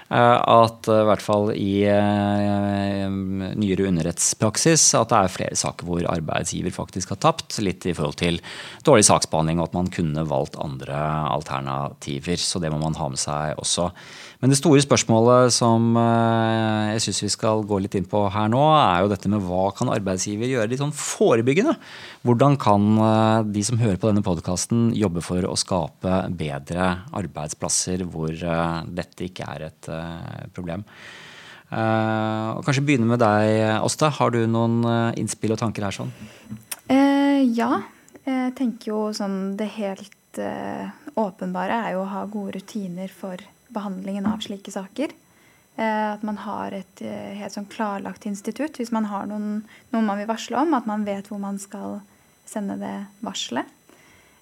eh, at eh, i hvert fall i eh, nyere underrettspraksis at det er flere saker hvor arbeidsgiver faktisk har tapt. Litt i forhold til dårlig saksbehandling og at man kunne valgt andre alternativer. Så det må man ha med seg også. Men det store spørsmålet som eh, jeg syns vi skal gå litt inn på her nå, er jo dette med hva kan arbeidsgiver gjøre litt sånn forebyggende? Hvordan kan eh, de som hører på denne podkasten jobbe for å skape bedre arbeidsplasser hvor eh, dette ikke er et problem? Og kanskje begynne med deg, Åsta. Har du noen innspill og tanker her sånn? Eh, ja. Jeg tenker jo sånn det helt åpenbare er jo å ha gode rutiner for behandlingen av slike saker. Eh, at man har et eh, helt sånn klarlagt institutt. Hvis man har noen, noe man vil varsle om, at man vet hvor man skal sende det varselet.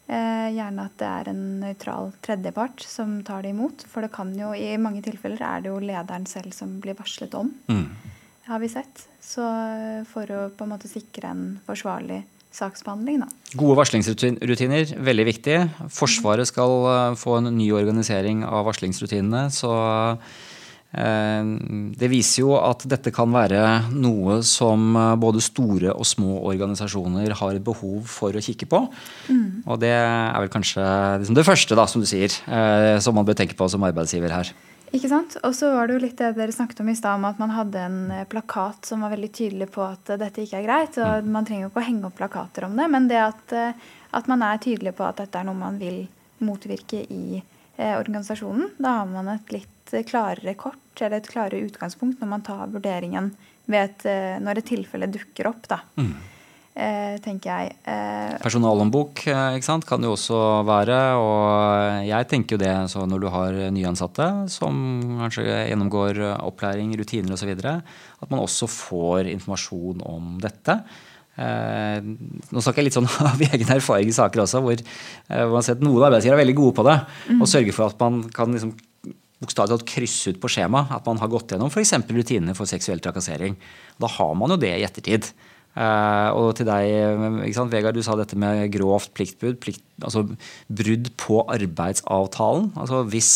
Eh, gjerne at det er en nøytral tredjepart som tar det imot. For det kan jo, i mange tilfeller er det jo lederen selv som blir varslet om. Har vi sett. Så for å på en måte sikre en forsvarlig saksbehandling, da. Gode varslingsrutiner, veldig viktig. Forsvaret skal eh, få en ny organisering av varslingsrutinene. Så eh, det viser jo at dette kan være noe som eh, både store og små organisasjoner har behov for å kikke på. Og det er vel kanskje liksom det første, da, som du sier, som man bør tenke på som arbeidsgiver her. Ikke sant? Og så var det jo litt det dere snakket om i stad, om at man hadde en eh, plakat som var veldig tydelig på at eh, dette ikke er greit. og Man trenger jo ikke å henge opp plakater om det, men det at, eh, at man er tydelig på at dette er noe man vil motvirke i eh, organisasjonen, da har man et litt klarere kort, eller et klarere utgangspunkt når man tar vurderingen et, når et tilfelle dukker opp, da. Eh, tenker jeg. Eh, Personalhåndbok eh, kan det jo også være. Og jeg tenker jo det så når du har nyansatte som kanskje gjennomgår opplæring, rutiner osv., at man også får informasjon om dette. Eh, nå snakker jeg litt sånn av egen erfaring i saker også, hvor, eh, man ser at noen arbeidsgivere er veldig gode på det. Og sørger for at man kan liksom bokstavelig talt krysse ut på skjema at man har gått gjennom f.eks. rutinene for seksuell trakassering. Da har man jo det i ettertid. Eh, og til deg, sant, Vegard, du sa dette med grovt pliktbrudd. Plikt, altså brudd på arbeidsavtalen. Altså hvis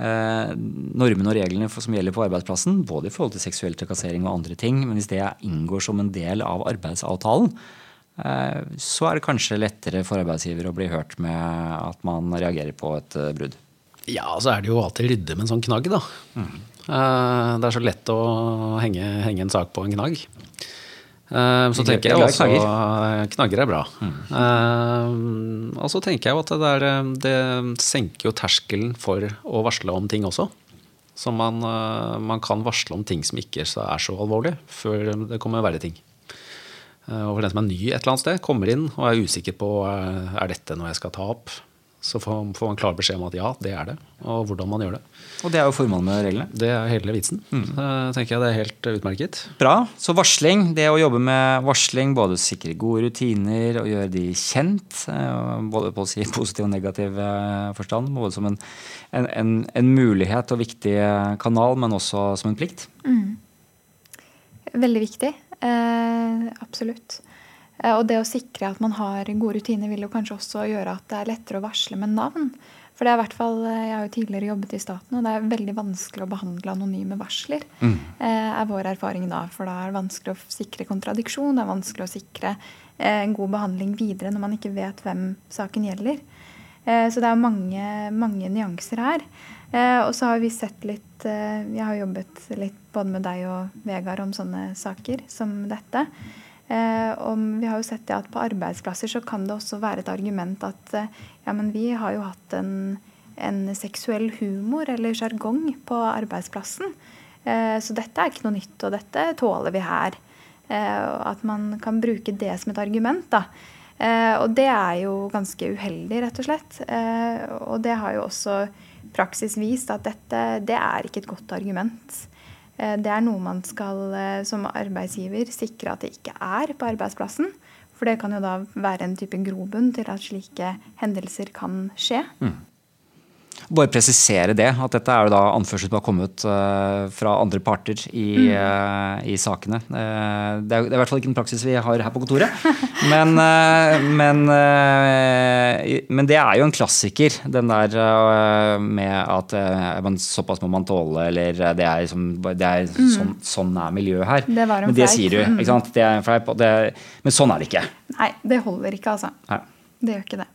eh, normene og reglene for, som gjelder på arbeidsplassen, både i forhold til seksuell trakassering og andre ting, men hvis det inngår som en del av arbeidsavtalen, eh, så er det kanskje lettere for arbeidsgiver å bli hørt med at man reagerer på et eh, brudd. Ja, så er det jo alltid rydde med en sånn knagg, da. Eh, Det er så lett å henge, henge en sak på en knagg. Eh, Så tenker jeg også Knagger er bra. Eh, Og så tenker jeg at det, der, eh, det senker jo terskelen for å varsle om ting også. Så man, man kan varsle om ting som ikke er så alvorlig, før det kommer verre ting. Og for den som er ny et eller annet sted, kommer inn og er usikker på er dette noe jeg skal ta opp, så får, får man klar beskjed om at ja, det er det, og hvordan man gjør det. Og det er jo formålet med reglene. Det er hele vitsen. Så tenker jeg det er helt utmerket. Bra. Så varsling, det å jobbe med varsling, både sikre gode rutiner og gjøre de kjent, eh, både på å si positiv og negativ eh, forstand, både som en, en, en, en mulighet og viktig kanal, men også som en plikt. Veldig viktig. Eh, absolutt. Eh, og det å sikre at man har gode rutiner, vil jo kanskje også gjøre at det er lettere å varsle med navn. For det er i hvert fall, eh, Jeg har jo tidligere jobbet i staten, og det er veldig vanskelig å behandle anonyme varsler. Mm. er vår erfaring da, For da er det vanskelig å sikre kontradiksjon, det er vanskelig å sikre en god behandling videre når man ikke vet hvem saken gjelder. så det er mange, mange nyanser her. og så har vi sett litt Jeg har jobbet litt både med deg og Vegard om sånne saker som dette. Eh, og vi har jo sett det at På arbeidsplasser så kan det også være et argument at eh, ja, men vi har jo hatt en, en seksuell humor eller sjargong på arbeidsplassen. Eh, så dette er ikke noe nytt, og dette tåler vi her. At man kan bruke det som et argument. da. Og det er jo ganske uheldig, rett og slett. Og det har jo også praksis vist at dette det er ikke et godt argument. Eh, det er noe man skal eh, som arbeidsgiver sikre at det ikke er på arbeidsplassen. For det kan jo da være en type grobunn til at slike hendelser kan skje. Mm. Bare presisere det, at dette er jo da anførsel som har kommet uh, fra andre parter i, mm. uh, i sakene. Uh, det, er, det, er, i hvert fall ikke en praksis vi har her på kontoret. Men, men, men, det er jo en klassiker, den der med at man, såpass må man tåle, eller det er, liksom, det er mm. sånn, sånn, er miljøet her. Det var en men det fleip. sier du, ikke sant? Det er en fleip, men sånn er det ikke. Nei, det holder ikke, altså. Nei. Det gjør ikke det.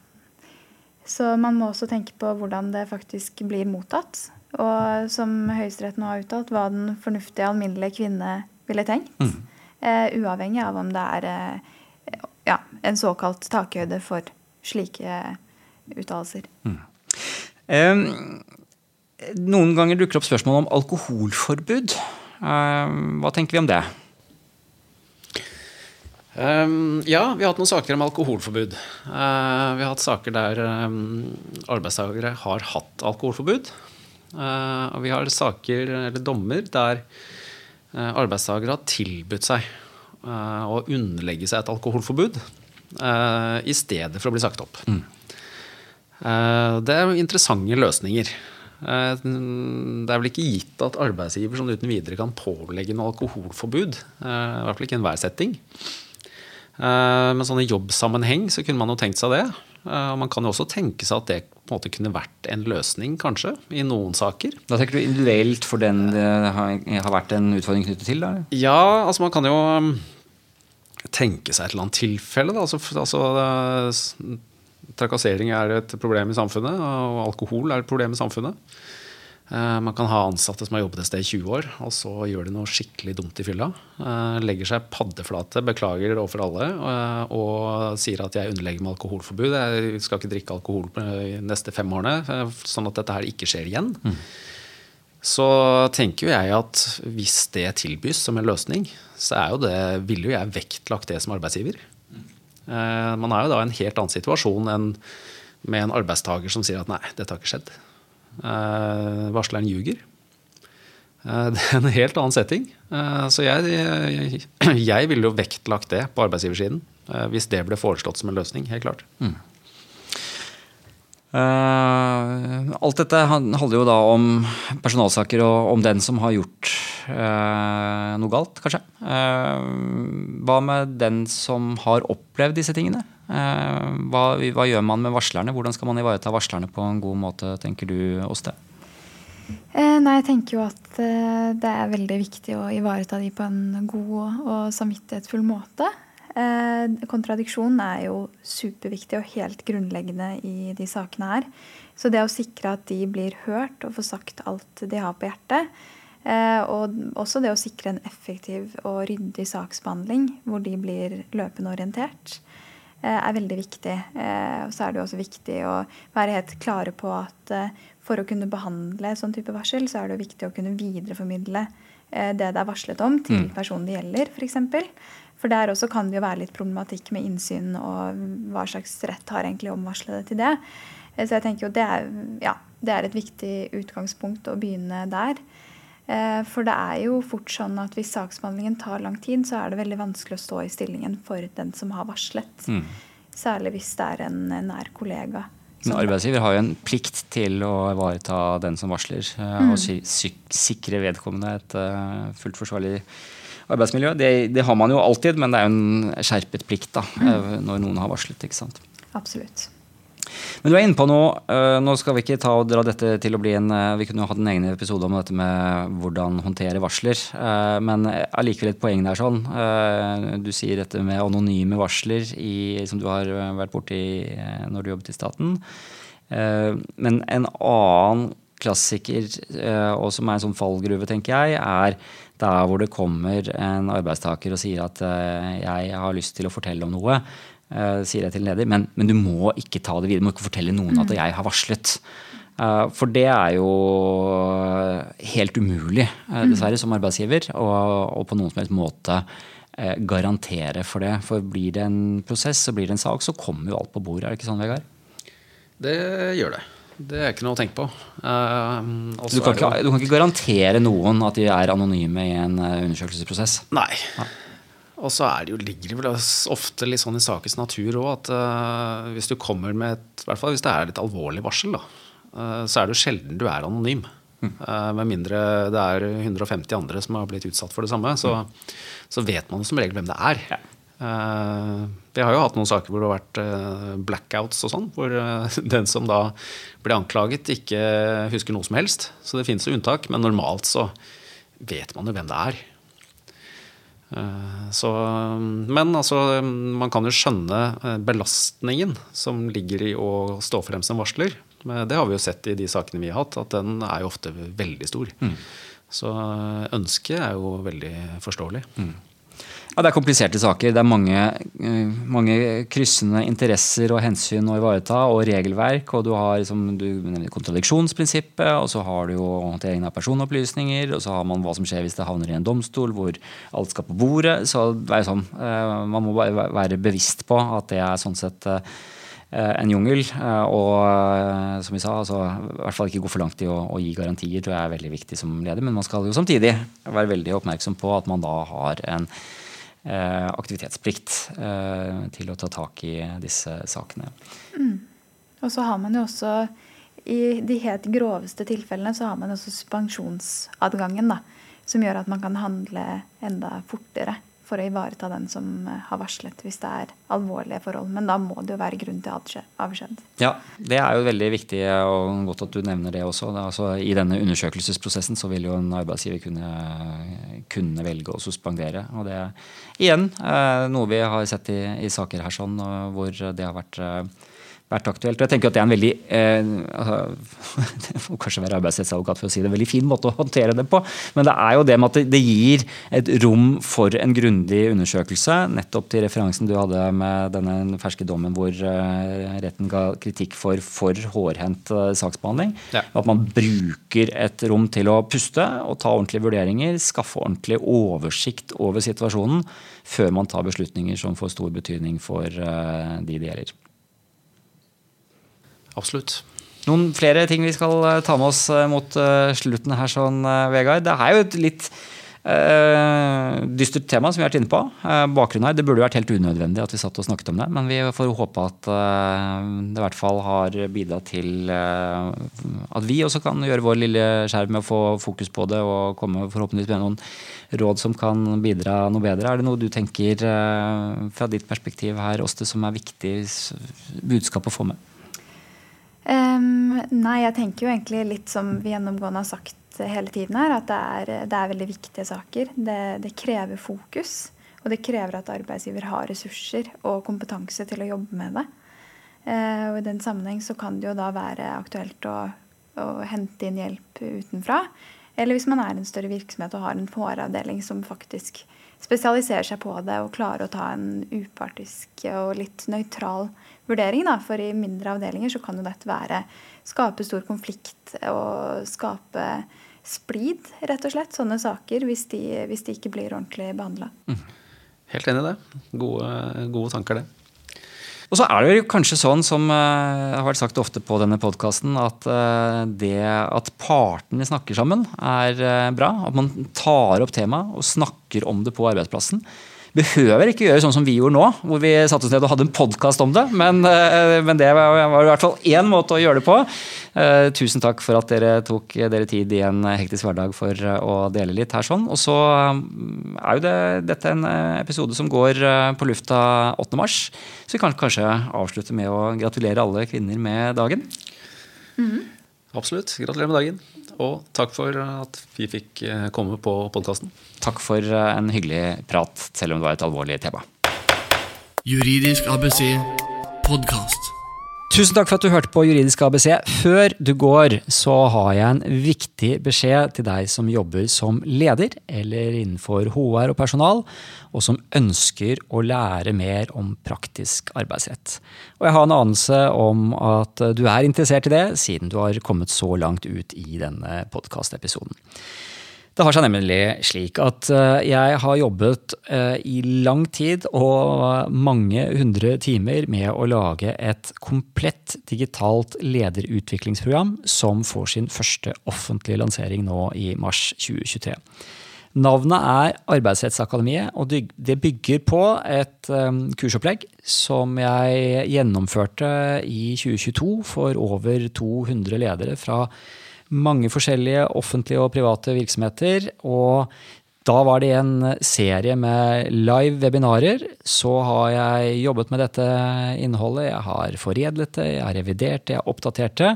Så man må også tenke på hvordan det faktisk blir mottatt. Og som Høyesterett nå har uttalt, hva den fornuftige, alminnelige kvinne ville tenkt. Mm. Uh, uavhengig av om det er uh, ja, en såkalt takhøyde for slike uttalelser. Mm. Um, noen ganger dukker opp spørsmål om alkoholforbud. Uh, hva tenker vi om det? Um, ja, vi har hatt noen saker om alkoholforbud. Uh, vi har hatt saker der um, arbeidstakere har hatt alkoholforbud. Uh, og vi har saker, eller dommer, der uh, arbeidstakere har tilbudt seg å underlegge seg et alkoholforbud i stedet for å bli sagt opp. Mm. det er interessante løsninger. Det er vel ikke gitt at arbeidsgiver sånn uten videre kan pålegge noe alkoholforbud. I hvert fall ikke enhver setting. Eh, men sånn i jobbsammenheng så kunne man jo tenkt seg det. Eh, og man kan jo også tenke seg at det på en måte kunne vært en løsning, kanskje, i noen saker. Da tenker du individuelt for den det har vært en utfordring knyttet til? Da? Ja, altså man kan jo um, tenke seg et eller annet tilfelle. Da. Altså, altså, trakassering er et problem i samfunnet, og alkohol er et problem i samfunnet. Eh, man kan ha ansatte som har jobbet et sted i 20 år, og så gjør de noe skikkelig dumt i fylla. Eh, legger seg paddeflate, beklager overfor alle eh, og sier at jeg underlegger meg alkoholforbud. Jeg skal ikke drikke alkohol de neste fem årene, sånn at dette her ikke skjer igjen. Mm. Så tenker jo jeg at hvis det tilbys som en løsning, så er jo det, ville jo jeg vektlagt det som arbeidsgiver. Man er jo da i en helt annen situasjon enn med en arbeidstaker som sier at nei, dette har ikke skjedd. Uh, varsleren ljuger. Uh, det er en helt annen setting. Uh, så jeg, jeg, jeg ville jo vektlagt det på arbeidsgiversiden. hvis det ble foreslått som en løsning. Helt klart. Mm. alt dette handler jo da om personalsaker og om den som har gjort noe galt, kanskje. hva med den som har opplevd disse tingene? Eh, hva, hva, gjør man med varslerne? Hvordan skal man ivareta varslerne på en god måte, tenker du Åste? Eh, nei, jeg tenker jo at eh, det er veldig viktig å ivareta de på en god og samvittighetsfull måte. Kontradiksjon er jo superviktig og helt grunnleggende i de sakene her. Så det å sikre at de blir hørt og får sagt alt de har på hjertet, og også det å sikre en effektiv og ryddig saksbehandling hvor de blir løpende orientert, er veldig viktig. Eh, og så er det jo også viktig å være helt klare på at eh, for å kunne behandle sånn type varsel, så er det jo viktig å kunne videreformidle det det er varslet om, til mm. personen det gjelder, f.eks. For, for der også kan det jo være litt problematikk med innsyn og hva slags rett har egentlig omvarslede til det. Så jeg tenker jo det er, ja, det er et viktig utgangspunkt å begynne der. Eh, for det er jo fort sånn at hvis saksbehandlingen tar lang tid, så er det veldig vanskelig å stå i stillingen for den som har varslet. Mm. Særlig hvis det er en nær kollega. Men arbeidsgiver har jo en plikt til å ivareta den som varsler, eh, mm. og sikre vedkommende et eh, fullt forsvarlig arbeidsmiljø. Det, det, har man jo alltid, men det er jo en skjerpet plikt da, mm. når noen har varslet. ikke sant? Absolutt. Men du er inne på noe. Uh, nå skal vi ikke ta og dra dette til å bli en uh, Vi kunne jo hatt en egen episode om dette med hvordan håndtere varsler. Uh, men allikevel et poeng der sånn. Du sier dette med anonyme varsler i, som du har vært borti når du jobbet i staten. Men en annen klassiker, og som er en sånn fallgruve, tenker jeg, er der hvor det kommer en arbeidstaker og sier at jeg har lyst til å fortelle om noe. Uh, sier jeg til leder, men, men, du må ikke ta det videre. Du må ikke fortelle noen at mm. jeg har varslet. Uh, for det er jo helt umulig, uh, dessverre, som arbeidsgiver, og, på noen som helst måte garantere for det. For blir det en prosess så blir det en sak, så kommer jo alt på bordet. Er det ikke sånn, Vegard? Det gjør det. Det er ikke noe å tenke på. du, kan ikke, du, kan ikke, garantere noen at de er anonyme i en undersøkelsesprosess? Nei. Ja. Og så det jo, ligger det vel ofte litt sånn i sakens natur òg at uh, hvis du kommer med et, i hvert fall hvis det er et alvorlig varsel, da, uh, så er det jo sjelden du er anonym. Mm. Uh, med mindre det er 150 andre som har blitt utsatt for det samme, så, mm. så vet man som regel hvem det er. Ja. vi har jo hatt noen saker hvor det har vært blackouts og sånn, hvor den som da ble anklaget, ikke husker noe som helst. Så det finnes jo unntak, men normalt så vet man jo hvem det er. Eh, så, men altså, man kan jo skjønne eh, belastningen som ligger i å stå frem som varsler. Det har vi jo sett i de sakene vi har hatt, at den er jo ofte veldig stor. Mm. Så ønsket er jo veldig forståelig. Mm. Ja, Det er kompliserte saker. Det er mange, eh, mange, kryssende interesser og hensyn å ivareta, og regelverk. og Du har liksom, du kontradiksjonsprinsippet, og så har du jo håndteringen av personopplysninger, og så har man hva som skjer hvis det havner i en domstol hvor alt skal på bordet. så det er sånn, eh, Man må bare være bevisst på at det er sånn sett eh, en jungel. Og som vi sa, altså, i hvert fall ikke gå for langt i å, å, gi garantier, tror jeg er veldig viktig som leder. Men man skal jo samtidig være veldig oppmerksom på at man da har en aktivitetsplikt eh, til å ta tak i disse sakene. Mm. Og så har man jo også i de helt groveste tilfellene så har man også suspensjonsadgangen, da, som gjør at man kan handle enda fortere for å ivareta den som eh, har varslet, hvis det er alvorlige forhold. Men da må det jo være grunn til avskjed. Ja, det er jo veldig viktig og godt at du nevner det også. Altså, I denne undersøkelsesprosessen så vil jo en arbeidsgiver kunne, kunne velge å suspendere. Og det er igjen eh, noe vi har sett i, i saker her sånn, hvor det har vært eh, vært aktuelt. Og jeg tenker at Det er en veldig eh, altså, det må kanskje være arbeidsrettsadvokat for å si det, en veldig fin måte å håndtere det på. Men det er jo det med at det gir et rom for en grundig undersøkelse. Nettopp til referansen du hadde med denne ferske dommen hvor eh, retten ga kritikk for for hårhendt eh, saksbehandling. Ja. At man bruker et rom til å puste og ta ordentlige vurderinger. Skaffe ordentlig oversikt over situasjonen før man tar beslutninger som får stor betydning for eh, de det gjelder. Absolutt. Noen flere ting vi skal eh, ta med oss eh, mot eh, slutten her, sånn, Vegard. Det er jo et litt uh, dystert tema som vi har vært inne på. Bakgrunnen her, Det burde vært helt unødvendig at vi satt og snakket om det, men vi får håpe at uh, det i hvert fall har bidratt til at vi også kan gjøre vår lille skjerm med å få fokus på det og komme forhåpentligvis med noen råd som kan bidra noe bedre. Er det noe du tenker fra ditt perspektiv her, Åste, som er viktig budskap å få med? Um, nei, jeg tenker jo egentlig litt som vi gjennomgående har sagt hele tiden her, at det er, det er veldig viktige saker. Det, det, krever fokus. Og det krever at arbeidsgiver har ressurser og kompetanse til å jobbe med det. Uh, og I den sammenheng så kan det jo da være aktuelt å, å hente inn hjelp utenfra. Eller hvis man er en større virksomhet og har en HR-avdeling som faktisk spesialiserer seg på det og klare å ta en upartisk og litt nøytral vurdering. Da. For i mindre avdelinger så kan jo dette være skape stor konflikt og skape splid, rett og slett. Sånne saker, hvis de, hvis de ikke blir ordentlig behandla. Mm. Helt enig i det. Gode, gode tanker, det. Og så er det jo kanskje sånn, som uh, har vært sagt ofte på denne podkasten, at uh, det at partene snakker sammen, er uh, bra. At man tar opp temaet og snakker om det på arbeidsplassen. Behøver ikke gjøre sånn som vi gjorde nå, hvor vi satte oss ned og hadde en podkast om det. Men, eh, men, det var, i hvert fall én måte å gjøre det på. Uh, tusen takk for at dere tok dere tid i en hektisk hverdag for å dele litt her sånn. Og så er jo det, dette en episode som går på lufta 8. mars, så vi kan kanskje avslutte med å gratulere alle kvinner med dagen. Mm. Absolutt. Gratulerer med dagen. Og takk for at vi fikk eh, komme på podkasten. Takk for eh, en hyggelig prat, selv om det var et alvorlig tema. Juridisk ABC podkast. Tusen takk for at du hørte på Juridisk ABC. Før du går, så har jeg en viktig beskjed til deg som jobber som leder eller innenfor HR og personal, og som ønsker å lære mer om praktisk arbeidsrett. Og jeg har en anelse om at du er interessert i det, siden du har kommet så langt ut i denne podkastepisoden. Det har seg nemlig slik at eh, jeg har jobbet eh, i lang tid og mange hundre timer med å lage et komplett digitalt lederutviklingsprogram som får sin første offentlige lansering nå i mars 2023. Navnet er Arbeidsrettsakademiet, og det bygger på et eh, kursopplegg som jeg gjennomførte i 2022 for over 200 ledere fra mange forskjellige offentlige og private virksomheter. Og da var det en serie med live webinarer. Så har jeg jobbet med dette innholdet. Jeg har foredlet det, jeg har revidert det, jeg har oppdatert det.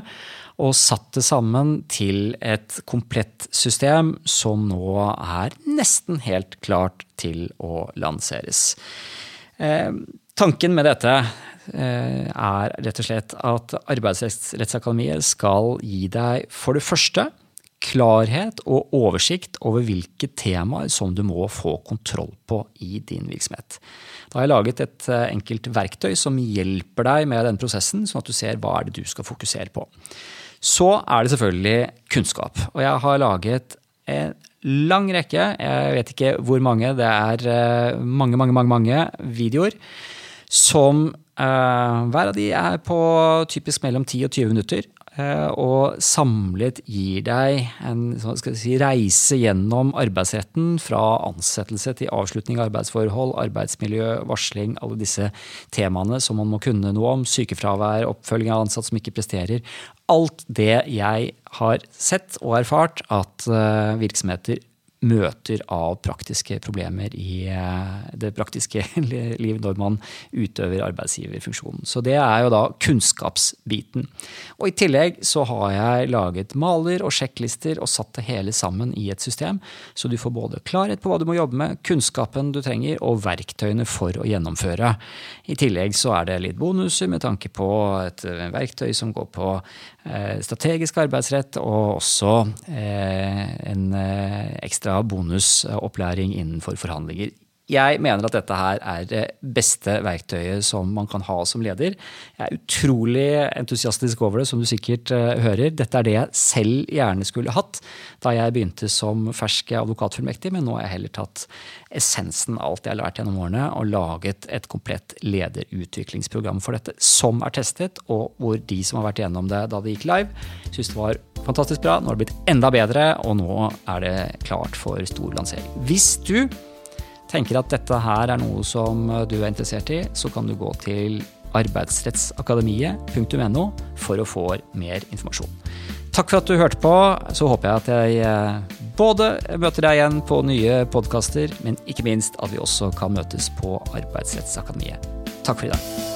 Og satt det sammen til et komplett system som nå er nesten helt klart til å lanseres. Eh, tanken med dette er rett og slett at Arbeidsrettsakademiet skal gi deg for det første klarhet og oversikt over hvilke temaer som du må få kontroll på i din virksomhet. Da har jeg laget et eh, enkelt verktøy som hjelper deg med den prosessen, sånn at du ser hva er det du skal fokusere på. Så er det selvfølgelig kunnskap. Og jeg har laget en lang rekke, jeg vet ikke hvor mange, det er eh, mange, mange, mange, mange videoer som hver av de er på typisk mellom 10 og 20 minutter. Uh, og samlet gir deg en si, reise gjennom arbeidsretten fra ansettelse til avslutning av arbeidsforhold, arbeidsmiljø, varsling, alle disse temaene som man må kunne noe om. Sykefravær, oppfølging av ansatte som ikke presterer. Alt det jeg har sett og erfart at uh, virksomheter møter av praktiske problemer i eh, det praktiske liv når man utøver arbeidsgiverfunksjonen. Så det er jo da kunnskapsbiten. Og I tillegg så har jeg laget maler og sjekklister og satt det hele sammen i et system, så du får både klarhet på hva du må jobbe med, kunnskapen du trenger og verktøyene for å gjennomføre. I tillegg så er det litt bonuser med tanke på et verktøy som går på Eh, strategisk arbeidsrett og også eh, en eh, ekstra bonusopplæring innenfor forhandlinger. Jeg mener at dette her er det beste verktøyet som man kan ha som leder. Jeg er utrolig entusiastisk over det, som du sikkert hører. Dette er det jeg selv gjerne skulle hatt da jeg begynte som fersk advokatfullmektig, men nå har jeg heller tatt essensen av alt jeg har lært gjennom årene, og laget et komplett lederutviklingsprogram for dette, som er testet, og hvor de som har vært gjennom det da det gikk live, syns det var fantastisk bra. Nå har det blitt enda bedre, og nå er det klart for stor lansering. Hvis du tenker at dette her er noe som du er interessert i, så kan du gå til arbeidsrettsakademiet.no for å få mer informasjon. Takk for at du hørte på. Så håper jeg at jeg eh, både møter deg igjen på nye podkaster, men ikke minst at vi også kan møtes på Arbeidsrettsakademiet. Takk for i dag.